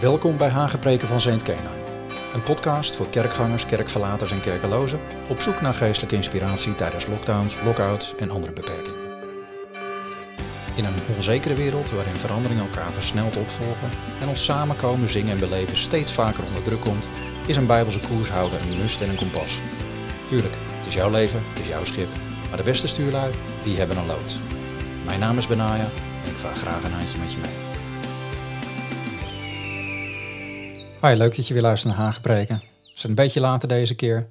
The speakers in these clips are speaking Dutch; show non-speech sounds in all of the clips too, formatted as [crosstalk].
Welkom bij Hagepreken van Saint Kena. Een podcast voor kerkgangers, kerkverlaters en kerkelozen op zoek naar geestelijke inspiratie tijdens lockdowns, lockouts en andere beperkingen. In een onzekere wereld waarin veranderingen elkaar versneld opvolgen en ons samenkomen, zingen en beleven steeds vaker onder druk komt, is een bijbelse koers houden een must en een kompas. Tuurlijk, het is jouw leven, het is jouw schip, maar de beste stuurlui, die hebben een loods. Mijn naam is Benaya en ik vaar graag een handje met je mee. Hi, leuk dat je weer luistert naar Hagepreken. We zijn een beetje later deze keer.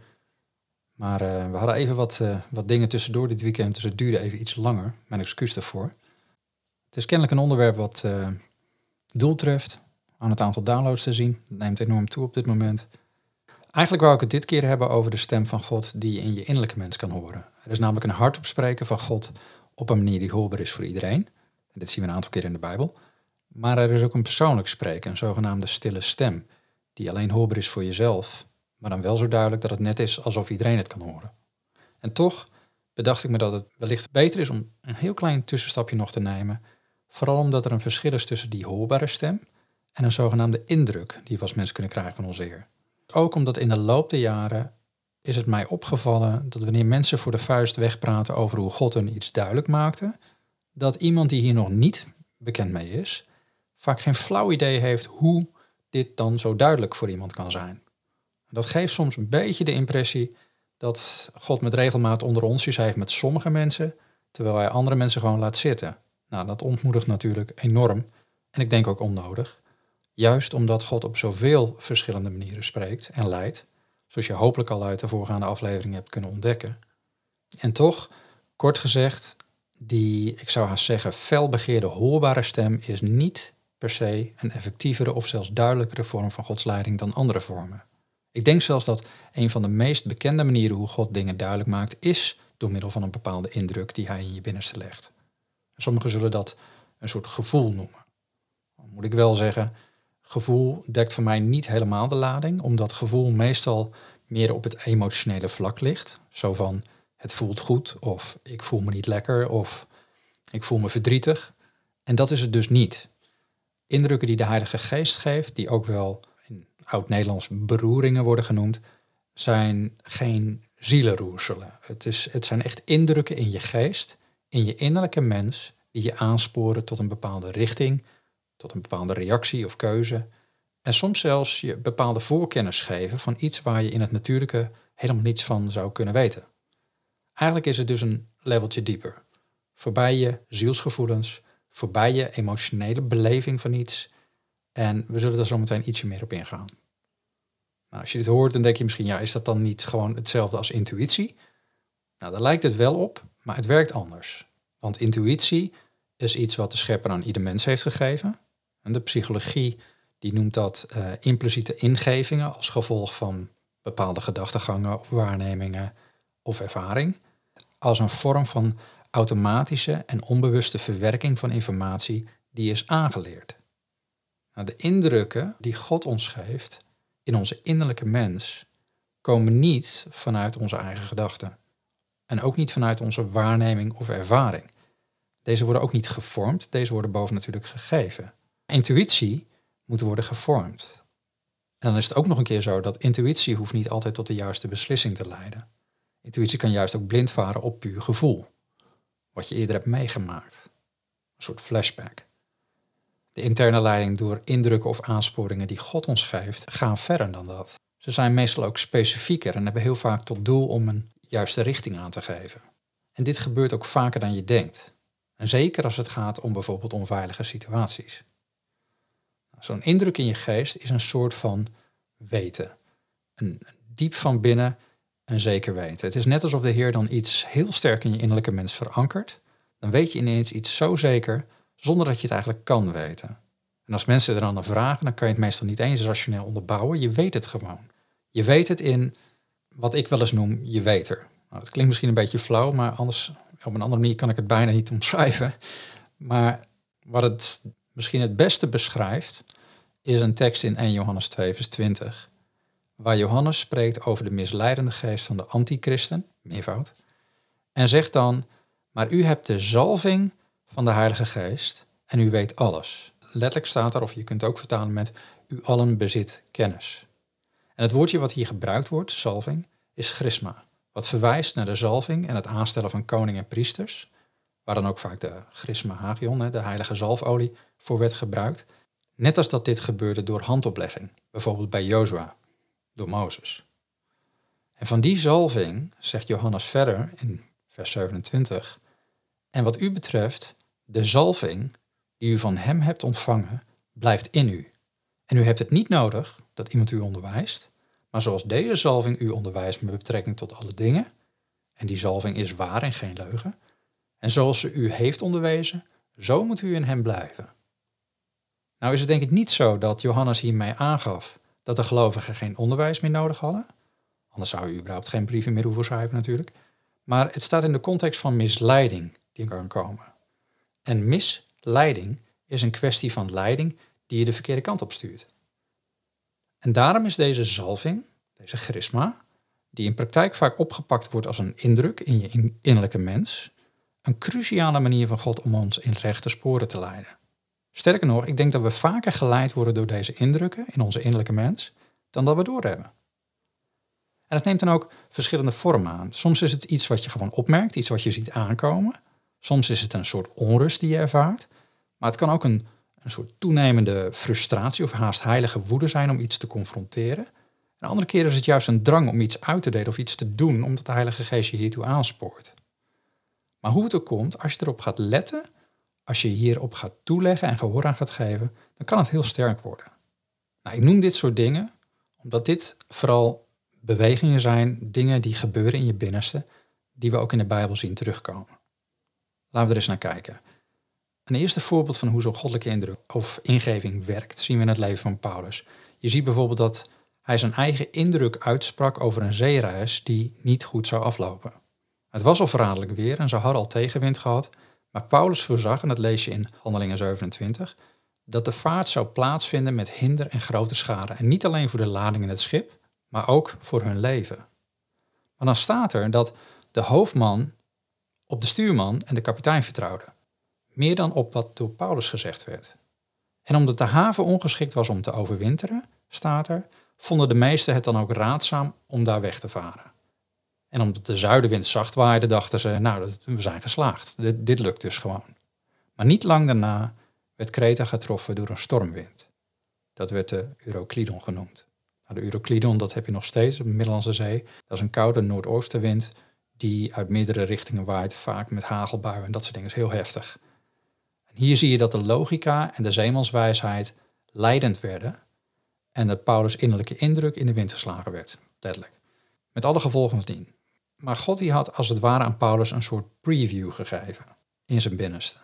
Maar uh, we hadden even wat, uh, wat dingen tussendoor dit weekend, dus het duurde even iets langer. Mijn excuus daarvoor. Het is kennelijk een onderwerp wat uh, doel treft aan het aantal downloads te zien. Dat neemt enorm toe op dit moment. Eigenlijk wou ik het dit keer hebben over de stem van God die je in je innerlijke mens kan horen. Er is namelijk een hardop spreken van God op een manier die hoorbaar is voor iedereen. En dit zien we een aantal keer in de Bijbel. Maar er is ook een persoonlijk spreken, een zogenaamde stille stem die alleen hoorbaar is voor jezelf, maar dan wel zo duidelijk dat het net is alsof iedereen het kan horen. En toch bedacht ik me dat het wellicht beter is om een heel klein tussenstapje nog te nemen, vooral omdat er een verschil is tussen die hoorbare stem en een zogenaamde indruk die we als mens kunnen krijgen van onze Heer. Ook omdat in de loop der jaren is het mij opgevallen dat wanneer mensen voor de vuist wegpraten over hoe God hun iets duidelijk maakte, dat iemand die hier nog niet bekend mee is, vaak geen flauw idee heeft hoe dit dan zo duidelijk voor iemand kan zijn. Dat geeft soms een beetje de impressie dat God met regelmaat onder onsjes heeft met sommige mensen, terwijl hij andere mensen gewoon laat zitten. Nou, dat ontmoedigt natuurlijk enorm en ik denk ook onnodig. Juist omdat God op zoveel verschillende manieren spreekt en leidt, zoals je hopelijk al uit de voorgaande aflevering hebt kunnen ontdekken. En toch, kort gezegd, die, ik zou haast zeggen, felbegeerde hoorbare stem is niet per se een effectievere of zelfs duidelijkere vorm van Gods leiding dan andere vormen. Ik denk zelfs dat een van de meest bekende manieren hoe God dingen duidelijk maakt, is door middel van een bepaalde indruk die hij in je binnenste legt. Sommigen zullen dat een soort gevoel noemen. Dan moet ik wel zeggen, gevoel dekt voor mij niet helemaal de lading, omdat gevoel meestal meer op het emotionele vlak ligt. Zo van het voelt goed, of ik voel me niet lekker, of ik voel me verdrietig. En dat is het dus niet indrukken die de Heilige Geest geeft, die ook wel in oud-Nederlands beroeringen worden genoemd, zijn geen zielenroerselen. Het, is, het zijn echt indrukken in je geest, in je innerlijke mens, die je aansporen tot een bepaalde richting, tot een bepaalde reactie of keuze. En soms zelfs je bepaalde voorkennis geven van iets waar je in het natuurlijke helemaal niets van zou kunnen weten. Eigenlijk is het dus een leveltje dieper. Voorbij je zielsgevoelens, voorbij je emotionele beleving van iets. En we zullen daar zo meteen ietsje meer op ingaan. Nou, als je dit hoort, dan denk je misschien, ja, is dat dan niet gewoon hetzelfde als intuïtie? Nou, daar lijkt het wel op, maar het werkt anders. Want intuïtie is iets wat de schepper aan ieder mens heeft gegeven. En de psychologie die noemt dat uh, impliciete ingevingen als gevolg van bepaalde gedachtegangen of waarnemingen of ervaring. Als een vorm van automatische en onbewuste verwerking van informatie die is aangeleerd. Nou, de indrukken die God ons geeft in onze innerlijke mens komen niet vanuit onze eigen gedachten. En ook niet vanuit onze waarneming of ervaring. Deze worden ook niet gevormd, deze worden boven natuurlijk gegeven. Intuïtie moet worden gevormd. En dan is het ook nog een keer zo dat intuïtie hoeft niet altijd tot de juiste beslissing te leiden. Intuïtie kan juist ook blind varen op puur gevoel wat je eerder hebt meegemaakt. Een soort flashback. De interne leiding door indrukken of aansporingen die God ons geeft, gaan verder dan dat. Ze zijn meestal ook specifieker en hebben heel vaak tot doel om een juiste richting aan te geven. En dit gebeurt ook vaker dan je denkt. En zeker als het gaat om bijvoorbeeld onveilige situaties. Zo'n indruk in je geest is een soort van weten. Een diep van binnen een zeker weten. Het is net alsof de Heer dan iets heel sterk in je innerlijke mens verankert. Dan weet je ineens iets zo zeker, zonder dat je het eigenlijk kan weten. En als mensen er dan naar vragen, dan kan je het meestal niet eens rationeel onderbouwen. Je weet het gewoon. Je weet het in wat ik wel eens noem, je weet er. Nou, klinkt misschien een beetje flauw, maar anders, op een andere manier kan ik het bijna niet omschrijven. Maar wat het misschien het beste beschrijft, is een tekst in 1 Johannes 2, vers 20 waar Johannes spreekt over de misleidende geest van de antichristen, meervoud, en zegt dan, maar u hebt de zalving van de Heilige Geest en u weet alles. Letterlijk staat daar, of je kunt ook vertalen met, u allen bezit kennis. En het woordje wat hier gebruikt wordt, salving, is chrisma. Wat verwijst naar de zalving en het aanstellen van koning en priesters. Waar dan ook vaak de chrisma hagion, de heilige zalfolie, voor werd gebruikt. Net als dat dit gebeurde door handoplegging, bijvoorbeeld bij Jozua, door Mozes. En van die zalving zegt Johannes verder in vers 27, en wat u betreft, de zalving die u van hem hebt ontvangen, blijft in u. En u hebt het niet nodig dat iemand u onderwijst, maar zoals deze zalving u onderwijst met betrekking tot alle dingen, en die zalving is waar en geen leugen, en zoals ze u heeft onderwezen, zo moet u in hem blijven. Nou is het denk ik niet zo dat Johannes hiermee aangaf dat de gelovigen geen onderwijs meer nodig hadden. Anders zou u überhaupt geen brieven meer hoeven schrijven natuurlijk. Maar het staat in de context van misleiding die kan komen. En misleiding is een kwestie van leiding die je de verkeerde kant op stuurt. En daarom is deze zalving, deze charisma, die in praktijk vaak opgepakt wordt als een indruk in je innerlijke mens, een cruciale manier van God om ons in rechte sporen te leiden. Sterker nog, ik denk dat we vaker geleid worden door deze indrukken in onze innerlijke mens dan dat we doorhebben. En het neemt dan ook verschillende vormen aan. Soms is het iets wat je gewoon opmerkt, iets wat je ziet aankomen. Soms is het een soort onrust die je ervaart. Maar het kan ook een, een soort toenemende frustratie of haast heilige woede zijn om iets te confronteren. En andere keren is het juist een drang om iets uit te delen of iets te doen omdat de Heilige Geest je hiertoe aanspoort. Maar hoe het ook komt, als je erop gaat letten, als je hierop gaat toeleggen en gehoor aan gaat geven, dan kan het heel sterk worden. Nou, ik noem dit soort dingen omdat dit vooral bewegingen zijn, dingen die gebeuren in je binnenste, die we ook in de Bijbel zien terugkomen. Laten we er eens naar kijken. Een eerste voorbeeld van hoe zo'n goddelijke indruk of ingeving werkt, zien we in het leven van Paulus. Je ziet bijvoorbeeld dat hij zijn eigen indruk uitsprak over een zeereis die niet goed zou aflopen. Het was al verraderlijk weer en ze hadden al tegenwind gehad, maar Paulus voorzag, en dat lees je in Handelingen 27, dat de vaart zou plaatsvinden met hinder en grote schade. En niet alleen voor de lading in het schip, maar ook voor hun leven. Maar dan staat er dat de hoofdman op de stuurman en de kapitein vertrouwde. Meer dan op wat door Paulus gezegd werd. En omdat de haven ongeschikt was om te overwinteren, staat er, vonden de meesten het dan ook raadzaam om daar weg te varen. En omdat de zuidenwind zacht waaide, dachten ze, nou, we zijn geslaagd. Dit, dit lukt dus gewoon. Maar niet lang daarna werd Kreta getroffen door een stormwind. Dat werd de Euroclydon genoemd. Nou, de Euroclydon, dat heb je nog steeds op de Middellandse Zee. Dat is een koude noordoostenwind die uit meerdere richtingen waait, vaak met hagelbuien en dat soort dingen. is heel heftig. En hier zie je dat de logica en de zeemanswijsheid leidend werden en dat Paulus' innerlijke indruk in de wind geslagen werd, letterlijk. Met alle gevolgen van dien. Maar God die had als het ware aan Paulus een soort preview gegeven in zijn binnenste.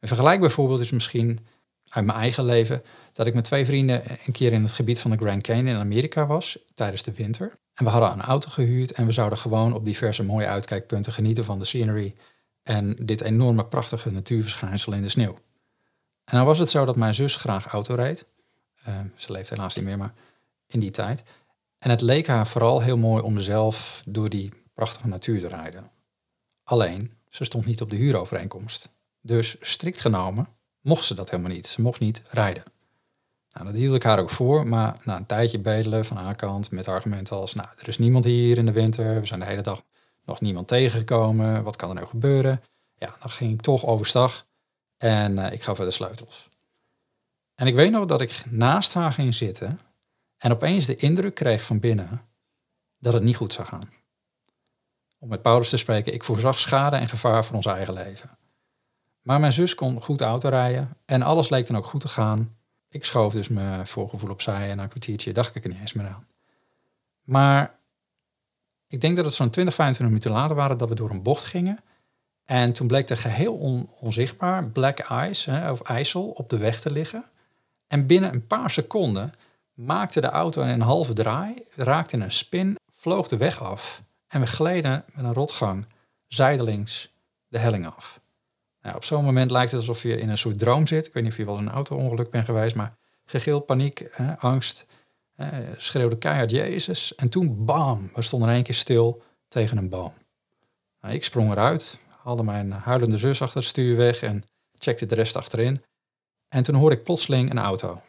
Een vergelijkbaar voorbeeld is misschien uit mijn eigen leven dat ik met twee vrienden een keer in het gebied van de Grand Canyon in Amerika was tijdens de winter. En we hadden een auto gehuurd en we zouden gewoon op diverse mooie uitkijkpunten genieten van de scenery en dit enorme prachtige natuurverschijnsel in de sneeuw. En nou was het zo dat mijn zus graag auto reed. Uh, ze leeft helaas niet meer, maar in die tijd. En het leek haar vooral heel mooi om zelf door die prachtige natuur te rijden. Alleen, ze stond niet op de huurovereenkomst. Dus strikt genomen mocht ze dat helemaal niet. Ze mocht niet rijden. Nou, dat hield ik haar ook voor, maar na een tijdje bedelen van haar kant met argumenten als, nou, er is niemand hier in de winter, we zijn de hele dag nog niemand tegengekomen, wat kan er nou gebeuren? Ja, dan ging ik toch overstag en uh, ik gaf haar de sleutels. En ik weet nog dat ik naast haar ging zitten en opeens de indruk kreeg van binnen dat het niet goed zou gaan. Om met Paulus te spreken, ik voorzag schade en gevaar voor ons eigen leven. Maar mijn zus kon goed auto rijden en alles leek dan ook goed te gaan. Ik schoof dus mijn voorgevoel opzij en na een kwartiertje dacht ik er niet eens meer aan. Maar ik denk dat het zo'n 20, 25 minuten later waren dat we door een bocht gingen. En toen bleek er geheel onzichtbaar black ice, hè, of ijsel, op de weg te liggen. En binnen een paar seconden maakte de auto een halve draai, raakte in een spin, vloog de weg af. En we gleden met een rotgang zijdelings de helling af. Nou, op zo'n moment lijkt het alsof je in een soort droom zit. Ik weet niet of je wel een auto-ongeluk bent geweest, maar gegil, paniek, angst. Schreeuwde keihard Jezus. En toen, bam, we stonden in één keer stil tegen een boom. Nou, ik sprong eruit, haalde mijn huilende zus achter het stuur weg en checkte de rest achterin. En toen hoorde ik plotseling een auto.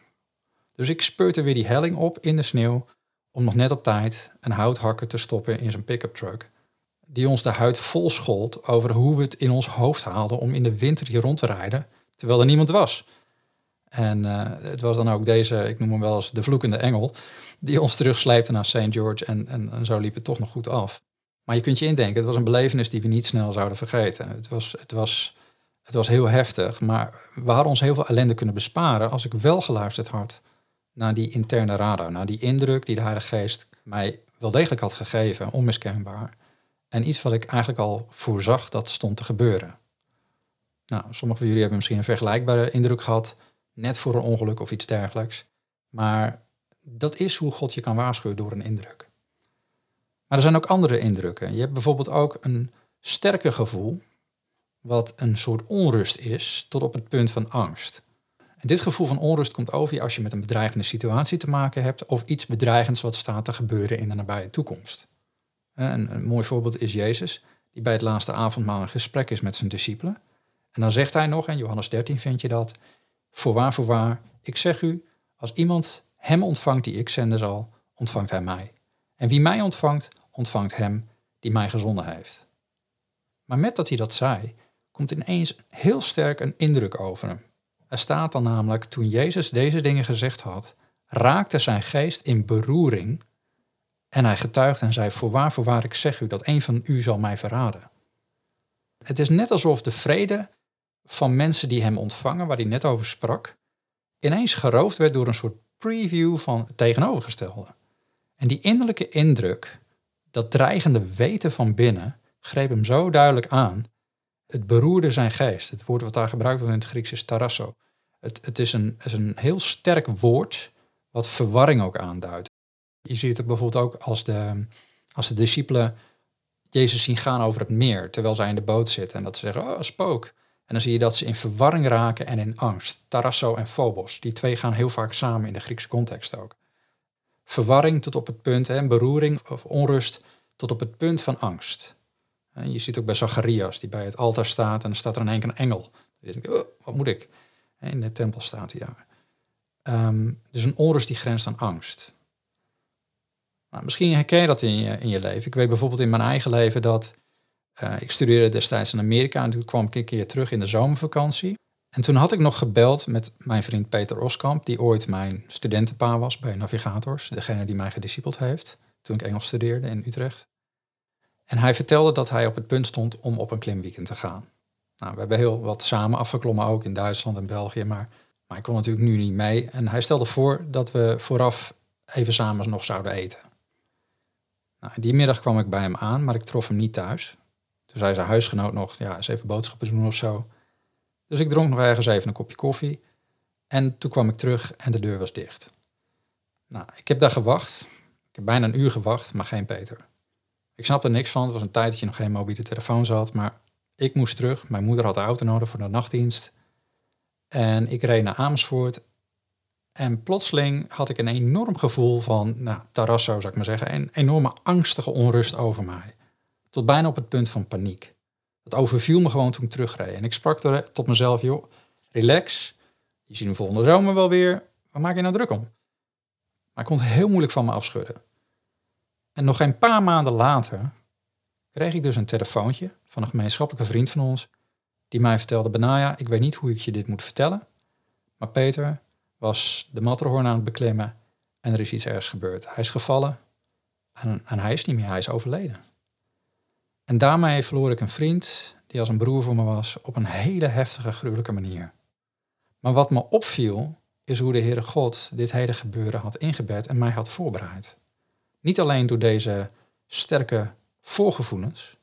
Dus ik speurde weer die helling op in de sneeuw om nog net op tijd een houthakker te stoppen in zijn pick-up truck. Die ons de huid vol schold over hoe we het in ons hoofd haalden om in de winter hier rond te rijden, terwijl er niemand was. En uh, het was dan ook deze, ik noem hem wel eens de vloekende engel, die ons terugsleepte naar St. George en, en, en, zo liep het toch nog goed af. Maar je kunt je indenken, het was een belevenis die we niet snel zouden vergeten. Het was, het was, het was heel heftig, maar we hadden ons heel veel ellende kunnen besparen als ik wel geluisterd had naar die interne radar, naar die indruk die de Heilige Geest mij wel degelijk had gegeven, onmiskenbaar. En iets wat ik eigenlijk al voorzag dat stond te gebeuren. Nou, sommigen van jullie hebben misschien een vergelijkbare indruk gehad, net voor een ongeluk of iets dergelijks. Maar dat is hoe God je kan waarschuwen door een indruk. Maar er zijn ook andere indrukken. Je hebt bijvoorbeeld ook een sterke gevoel, wat een soort onrust is, tot op het punt van angst. En dit gevoel van onrust komt over je als je met een bedreigende situatie te maken hebt of iets bedreigends wat staat te gebeuren in de nabije toekomst. Een, een mooi voorbeeld is Jezus, die bij het laatste avondmaal een gesprek is met zijn discipelen. En dan zegt hij nog, in Johannes 13 vind je dat, voorwaar, voorwaar, ik zeg u, als iemand hem ontvangt die ik zenden zal, ontvangt hij mij. En wie mij ontvangt, ontvangt hem die mij gezonden heeft. Maar met dat hij dat zei, komt ineens heel sterk een indruk over hem. Er staat dan namelijk, toen Jezus deze dingen gezegd had, raakte zijn geest in beroering en hij getuigde en zei, voorwaar, voorwaar, ik zeg u dat een van u zal mij verraden. Het is net alsof de vrede van mensen die hem ontvangen, waar hij net over sprak, ineens geroofd werd door een soort preview van het tegenovergestelde. En die innerlijke indruk, dat dreigende weten van binnen, greep hem zo duidelijk aan. Het beroerde zijn geest. Het woord wat daar gebruikt wordt in het Grieks is tarasso. Het, het is, een, een heel sterk woord wat verwarring ook aanduidt. Je ziet het bijvoorbeeld ook als de, als de discipelen Jezus zien gaan over het meer, terwijl zij in de boot zitten en dat ze zeggen, oh, spook. En dan zie je dat ze in verwarring raken en in angst. Tarasso en phobos, die twee gaan heel vaak samen in de Griekse context ook. Verwarring tot op het punt, en beroering of onrust tot op het punt van angst. En je ziet ook bij Zacharias, die bij het altaar staat en dan staat er in één keer een engel. Je denkt, oh, wat moet ik? In de tempel staat hij daar. Um, dus een onrust die grenst aan angst. Nou, misschien herken je dat in je, in je leven. Ik weet bijvoorbeeld in mijn eigen leven dat uh, ik studeerde destijds in Amerika en toen kwam ik een keer terug in de zomervakantie. En toen had ik nog gebeld met mijn vriend Peter Oskamp, die ooit mijn studentenpa was bij Navigators, degene die mij gediscipeld heeft toen ik Engels studeerde in Utrecht. En hij vertelde dat hij op het punt stond om op een klimweekend te gaan. Nou, we hebben heel wat samen afgeklommen, ook in Duitsland en België, maar, maar ik kon natuurlijk nu niet mee. En hij stelde voor dat we vooraf even samen nog zouden eten. Nou, die middag kwam ik bij hem aan, maar ik trof hem niet thuis. Toen zei zijn huisgenoot nog, ja, eens even boodschappen doen of zo. Dus ik dronk nog ergens even een kopje koffie. En toen kwam ik terug en de deur was dicht. Nou, ik heb daar gewacht. Ik heb bijna een uur gewacht, maar geen Peter. Ik snapte niks van. Het was een tijd dat je nog geen mobiele telefoon had. Maar ik moest terug. Mijn moeder had de auto nodig voor de nachtdienst. En ik reed naar Amersfoort. En plotseling had ik een enorm gevoel van, nou, Tarasso zou ik maar zeggen, een enorme angstige onrust over mij. Tot bijna op het punt van paniek. Dat overviel me gewoon toen ik terugreed. En ik sprak er tot mezelf, joh, relax. Je ziet hem volgende zomer wel weer. Waar maak je nou druk om? Maar ik kon het heel moeilijk van me afschudden. En nog een paar maanden later kreeg ik dus een telefoontje van een gemeenschappelijke vriend van ons. Die mij vertelde, Benaya, ik weet niet hoe ik je dit moet vertellen. Maar Peter was de Matterhorn aan het beklimmen en er is iets ergs gebeurd. Hij is gevallen en, en hij is niet meer, hij is overleden. En daarmee verloor ik een vriend die als een broer voor me was op een hele heftige, gruwelijke manier. Maar wat me opviel, is hoe de Heere God dit hele gebeuren had ingebed en mij had voorbereid. Niet alleen door deze sterke voorgevoelens,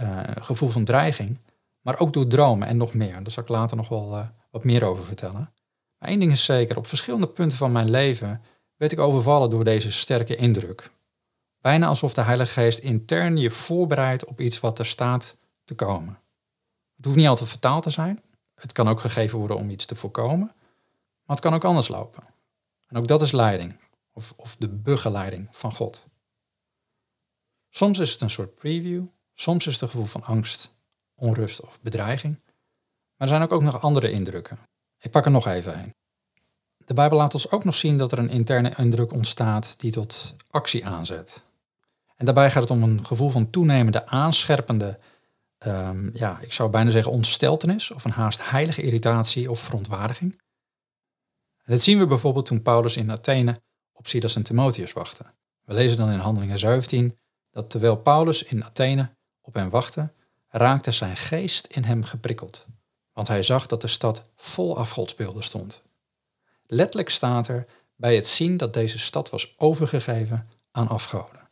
uh, gevoel van dreiging, maar ook door dromen en nog meer. Daar zal ik later nog wel uh, wat meer over vertellen. Maar één ding is zeker, op verschillende punten van mijn leven werd ik overvallen door deze sterke indruk. Bijna alsof de Heilige Geest intern je voorbereidt op iets wat er staat te komen. Het hoeft niet altijd vertaald te zijn. Het kan ook gegeven worden om iets te voorkomen. Maar het kan ook anders lopen. En ook dat is leiding. Of, of de begeleiding van God. Soms is het een soort preview. Soms is het een gevoel van angst, onrust of bedreiging. Maar er zijn ook, ook nog andere indrukken. Ik pak er nog even een. De Bijbel laat ons ook nog zien dat er een interne indruk ontstaat die tot actie aanzet. En daarbij gaat het om een gevoel van toenemende aanscherpende, ehm, ja, ik zou bijna zeggen ontsteltenis of een haast heilige irritatie of verontwaardiging. En dat zien we bijvoorbeeld toen Paulus in Athene op Silas en Timotheus wachtte. We lezen dan in Handelingen 17 dat terwijl Paulus in Athene op hen wachtte, raakte zijn geest in hem geprikkeld, want hij zag dat de stad vol afgodsbeelden stond. Letterlijk staat er bij het zien dat deze stad was overgegeven aan afgoden.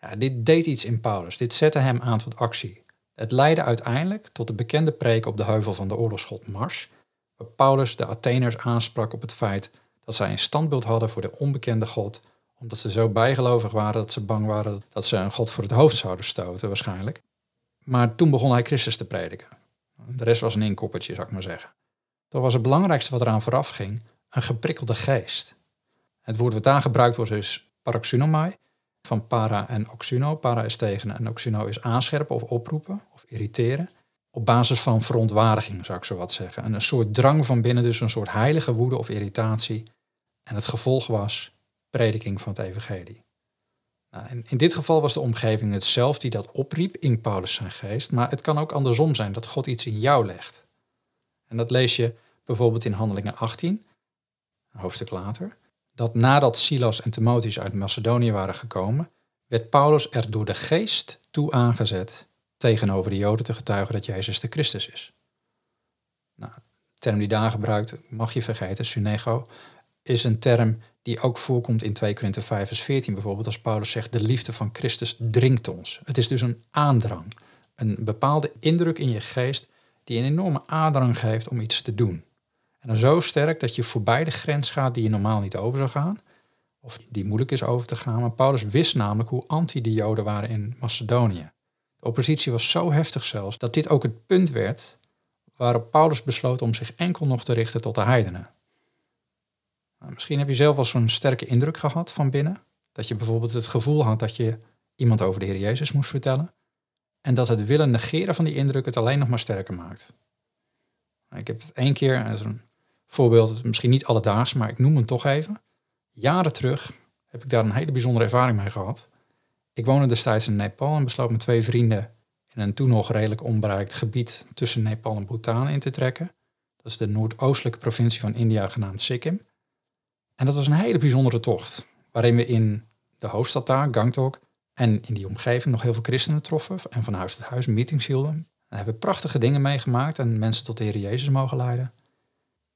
Ja, dit deed iets in Paulus, dit zette hem aan tot actie. Het leidde uiteindelijk tot de bekende preek op de heuvel van de oorlogsgod Mars, waar Paulus de Atheners aansprak op het feit dat zij een standbeeld hadden voor de onbekende God, omdat ze zo bijgelovig waren dat ze bang waren dat ze een God voor het hoofd zouden stoten waarschijnlijk. Maar toen begon hij Christus te prediken. De rest was een inkoppertje, zou ik maar zeggen. Toch was het belangrijkste wat eraan vooraf ging, een geprikkelde geest. Het woord wat daar gebruikt wordt is paroxynomai, van para en oxuno. Para is tegen en oxuno is aanscherpen of oproepen of irriteren. Op basis van verontwaardiging, zou ik zo wat zeggen. een soort drang van binnen, dus een soort heilige woede of irritatie. En het gevolg was prediking van het evangelie. Nou, in, in dit geval was de omgeving het zelf die dat opriep in Paulus zijn geest, maar het kan ook andersom zijn dat God iets in jou legt. En dat lees je bijvoorbeeld in Handelingen 18, een hoofdstuk later, dat nadat Silas en Timotheus uit Macedonië waren gekomen, werd Paulus er door de geest toe aangezet tegenover de Joden te getuigen dat Jezus de Christus is. Nou, de term die daar gebruikt, mag je vergeten, sunego, is een term die ook voorkomt in 2 Korinthe 5 vers 14 bijvoorbeeld, als Paulus zegt, de liefde van Christus dringt ons. Het is dus een aandrang, een bepaalde indruk in je geest die een enorme aandrang geeft om iets te doen. En dan zo sterk dat je voorbij de grens gaat die je normaal niet over zou gaan, of die moeilijk is over te gaan. Maar Paulus wist namelijk hoe anti de Joden waren in Macedonië. De oppositie was zo heftig zelfs dat dit ook het punt werd waarop Paulus besloot om zich enkel nog te richten tot de heidenen. Nou, misschien heb je zelf al zo'n sterke indruk gehad van binnen. Dat je bijvoorbeeld het gevoel had dat je iemand over de Heer Jezus moest vertellen. En dat het willen negeren van die indruk het alleen nog maar sterker maakt. Ik heb het één keer, dat is een voorbeeld, misschien niet alledaags, maar ik noem hem toch even. Jaren terug heb ik daar een hele bijzondere ervaring mee gehad. Ik woonde destijds in Nepal en besloot met twee vrienden in een toen nog redelijk onbereikt gebied tussen Nepal en Bhutan in te trekken. Dat is de noordoostelijke provincie van India genaamd Sikkim. En dat was een hele bijzondere tocht, waarin we in de hoofdstad daar, Gangtok, en in die omgeving nog heel veel christenen troffen en van huis tot huis meetings hielden. We hebben prachtige dingen meegemaakt en mensen tot de Heer Jezus mogen leiden.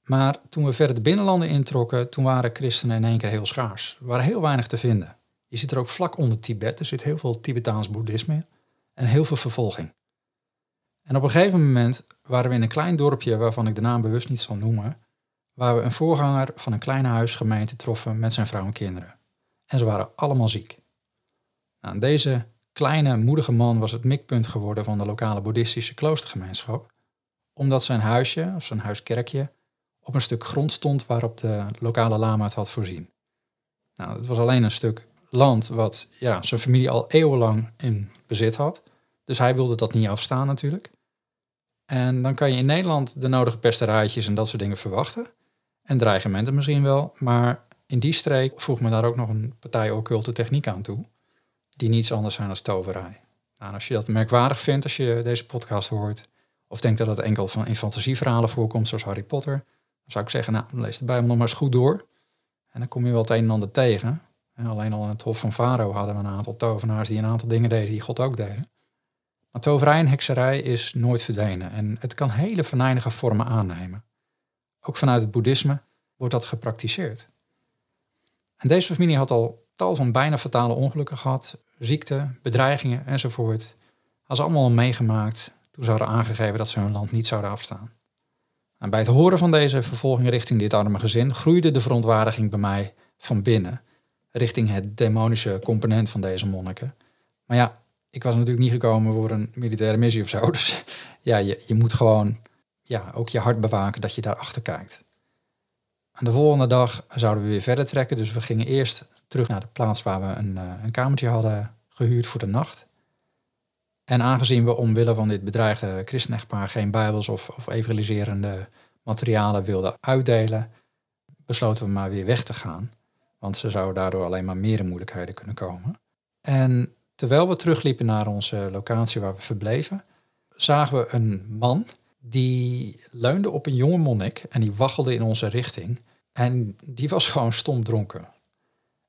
Maar toen we verder de binnenlanden introkken, toen waren christenen in één keer heel schaars. Er waren heel weinig te vinden. Je zit er ook vlak onder Tibet, er zit heel veel Tibetaans boeddhisme en heel veel vervolging. En op een gegeven moment waren we in een klein dorpje waarvan ik de naam bewust niet zal noemen, waar we een voorganger van een kleine huisgemeente troffen met zijn vrouw en kinderen. En ze waren allemaal ziek. Nou, deze kleine, moedige man was het mikpunt geworden van de lokale boeddhistische kloostergemeenschap, omdat zijn huisje, of zijn huiskerkje, op een stuk grond stond waarop de lokale lama het had voorzien. Nou, het was alleen een stuk land wat ja, zijn familie al eeuwenlang in bezit had. Dus hij wilde dat niet afstaan natuurlijk. En dan kan je in Nederland de nodige pesterijtjes en dat soort dingen verwachten. En dreigementen misschien wel. Maar in die streek voegt me daar ook nog een partij occulte techniek aan toe. Die niets anders zijn dan toverij. Nou, als je dat merkwaardig vindt als je deze podcast hoort. Of denkt dat het enkel van in fantasieverhalen voorkomt zoals Harry Potter. Dan zou ik zeggen, nou lees de Bijbel nog maar eens goed door. En dan kom je wel het een en ander tegen. En alleen al in het Hof van Farao hadden we een aantal tovenaars die een aantal dingen deden die God ook deden. Maar toverij en hekserij is nooit verdwenen en het kan hele venijnige vormen aannemen. Ook vanuit het boeddhisme wordt dat gepraktiseerd. En deze familie had al tal van bijna fatale ongelukken gehad, ziekte, bedreigingen enzovoort. Hadden ze allemaal meegemaakt toen ze aangegeven dat ze hun land niet zouden afstaan. En bij het horen van deze vervolging richting dit arme gezin groeide de verontwaardiging bij mij van binnen richting het demonische component van deze monniken. Maar ja, ik was natuurlijk niet gekomen voor een militaire missie of zo. [laughs] Dus ja, je, je moet gewoon ja, ook je hart bewaken dat je daarachter kijkt. En de volgende dag zouden we weer verder trekken. Dus we gingen eerst terug naar de plaats waar we een, uh, een kamertje hadden gehuurd voor de nacht. En aangezien we omwille van dit bedreigde christenechtpaar geen bijbels of, of evangeliserende materialen wilden uitdelen, besloten we maar weer weg te gaan. Want ze zouden daardoor alleen maar meer in moeilijkheden kunnen komen. En terwijl we terugliepen naar onze locatie waar we verbleven, zagen we een man die leunde op een jonge monnik en die waggelde in onze richting. En die was gewoon stom dronken.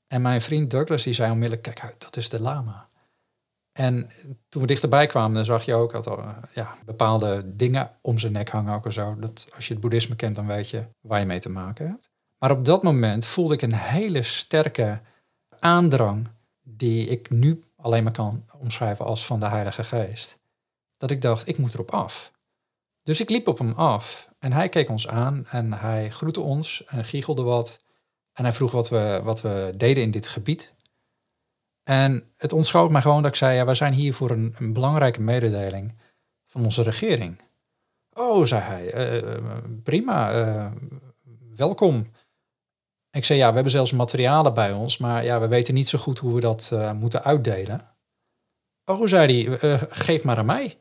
En mijn vriend Douglas die zei onmiddellijk, kijk uit, dat is de lama. En toen we dichterbij kwamen, dan zag je ook dat er ja, bepaalde dingen om zijn nek hangen ook en zo. Dat als je het boeddhisme kent, dan weet je waar je mee te maken hebt. Maar op dat moment voelde ik een hele sterke aandrang die ik nu alleen maar kan omschrijven als van de Heilige Geest. Dat ik dacht, ik moet erop af. Dus ik liep op hem af en hij keek ons aan en hij groette ons en giechelde wat. En hij vroeg wat we, wat we deden in dit gebied. En het ontschoot mij gewoon dat ik zei, ja, we zijn hier voor een, een belangrijke mededeling van onze regering. Oh, zei hij, uh, prima, uh, welkom. Ik zei, ja, we hebben zelfs materialen bij ons, maar ja, we weten niet zo goed hoe we dat moeten uitdelen. Oh, zei hij, geef maar aan mij.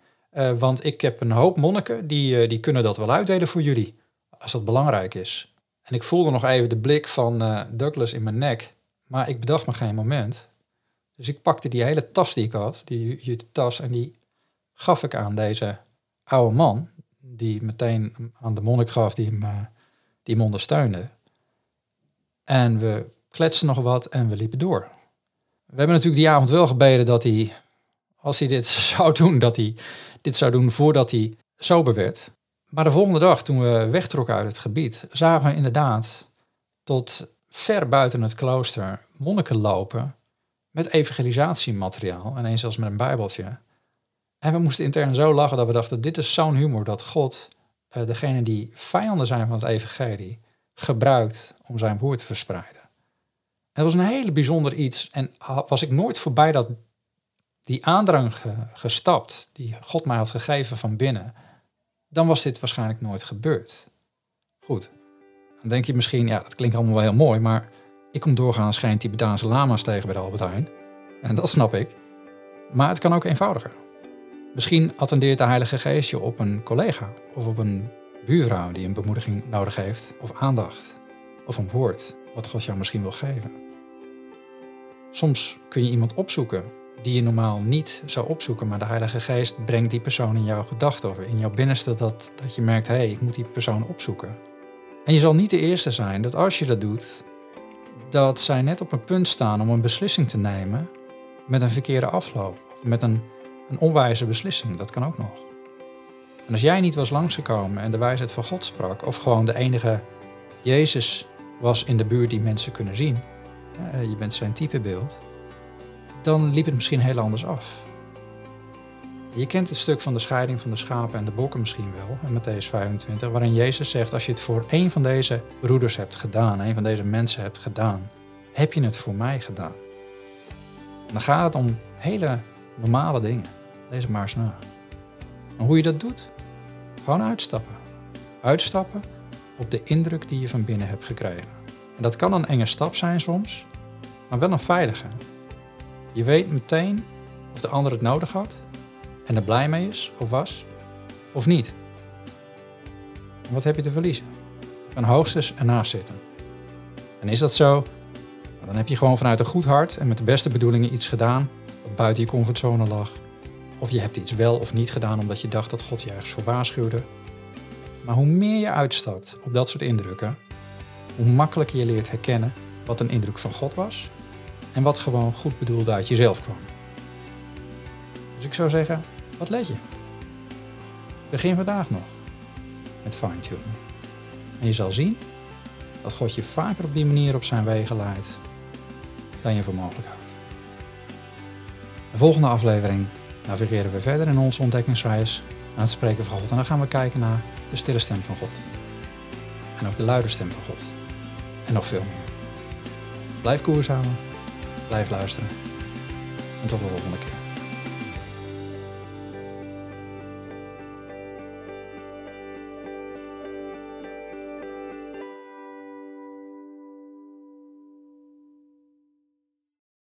Want ik heb een hoop monniken, die, die kunnen dat wel uitdelen voor jullie, als dat belangrijk is. En ik voelde nog even de blik van Douglas in mijn nek, maar ik bedacht me geen moment. Dus ik pakte die hele tas die ik had, die jute tas, en die gaf ik aan deze oude man, die meteen aan de monnik gaf die hem, die ondersteunde. En we kletsten nog wat en we liepen door. We hebben natuurlijk die avond wel gebeden dat hij, als hij dit [laughs] zou doen, dat hij dit zou doen voordat hij sober werd. Maar de volgende dag, toen we wegtrokken uit het gebied, zagen we inderdaad tot ver buiten het klooster monniken lopen met evangelisatiemateriaal en eens zelfs met een bijbeltje. En we moesten intern zo lachen dat we dachten, dit is zo'n humor dat God uh, degene die vijanden zijn van het evangelie gebruikt om zijn woord te verspreiden. En dat was een hele bijzonder iets. En was ik nooit voorbij dat, die aandrang gestapt, die God mij had gegeven van binnen, dan was dit waarschijnlijk nooit gebeurd. Goed, dan denk je misschien, ja, dat klinkt allemaal wel heel mooi, maar ik kom doorgaans geen Tibetaanse lama's tegen bij de Albert Heijn. En dat snap ik. Maar het kan ook eenvoudiger. Misschien attendeert de Heilige Geest je op een collega of op een buurvrouw die een bemoediging nodig heeft, of aandacht, of een woord wat God jou misschien wil geven. Soms kun je iemand opzoeken die je normaal niet zou opzoeken, maar de Heilige Geest brengt die persoon in jouw gedachten of in jouw binnenste dat, dat je merkt, hé, hey, ik moet die persoon opzoeken. En je zal niet de eerste zijn dat als je dat doet, dat zij net op een punt staan om een beslissing te nemen met een verkeerde afloop. Of met een, een onwijze beslissing, dat kan ook nog. En als jij niet was langsgekomen en de wijsheid van God sprak, of gewoon de enige Jezus was in de buurt die mensen kunnen zien, je bent zijn typebeeld, dan liep het misschien heel anders af. Je kent het stuk van de scheiding van de schapen en de bokken misschien wel, in Matthäus 25, waarin Jezus zegt, als je het voor een van deze broeders hebt gedaan, een van deze mensen hebt gedaan, heb je het voor mij gedaan. Dan gaat het om hele normale dingen. Lees maar eens na. En hoe je dat doet? Gewoon uitstappen. Uitstappen op de indruk die je van binnen hebt gekregen. En dat kan een enge stap zijn soms, maar wel een veilige. Je weet meteen of de ander het nodig had en er blij mee is of was, of niet. wat heb je te verliezen? Je kan hoogstens ernaast zitten. En is dat zo, dan heb je gewoon vanuit een goed hart en met de beste bedoelingen iets gedaan wat buiten je comfortzone lag. Of je hebt iets wel of niet gedaan omdat je dacht dat God je ergens voor waarschuwde. Maar hoe meer je uitstapt op dat soort indrukken, hoe makkelijker je leert herkennen wat een indruk van God was en wat gewoon goed bedoeld uit jezelf kwam. Dus ik zou zeggen, wat let je? Begin vandaag nog met fine-tunen. En je zal zien dat God je vaker op die manier op zijn wegen leidt dan je voor mogelijk houdt. De volgende aflevering navigeren we verder in onze ontdekkingsreis naar het spreken van God. En dan gaan we kijken naar de stille stem van God. En ook de luide stem van God. En nog veel meer. Blijf koers houden. Blijf luisteren. En tot de volgende keer.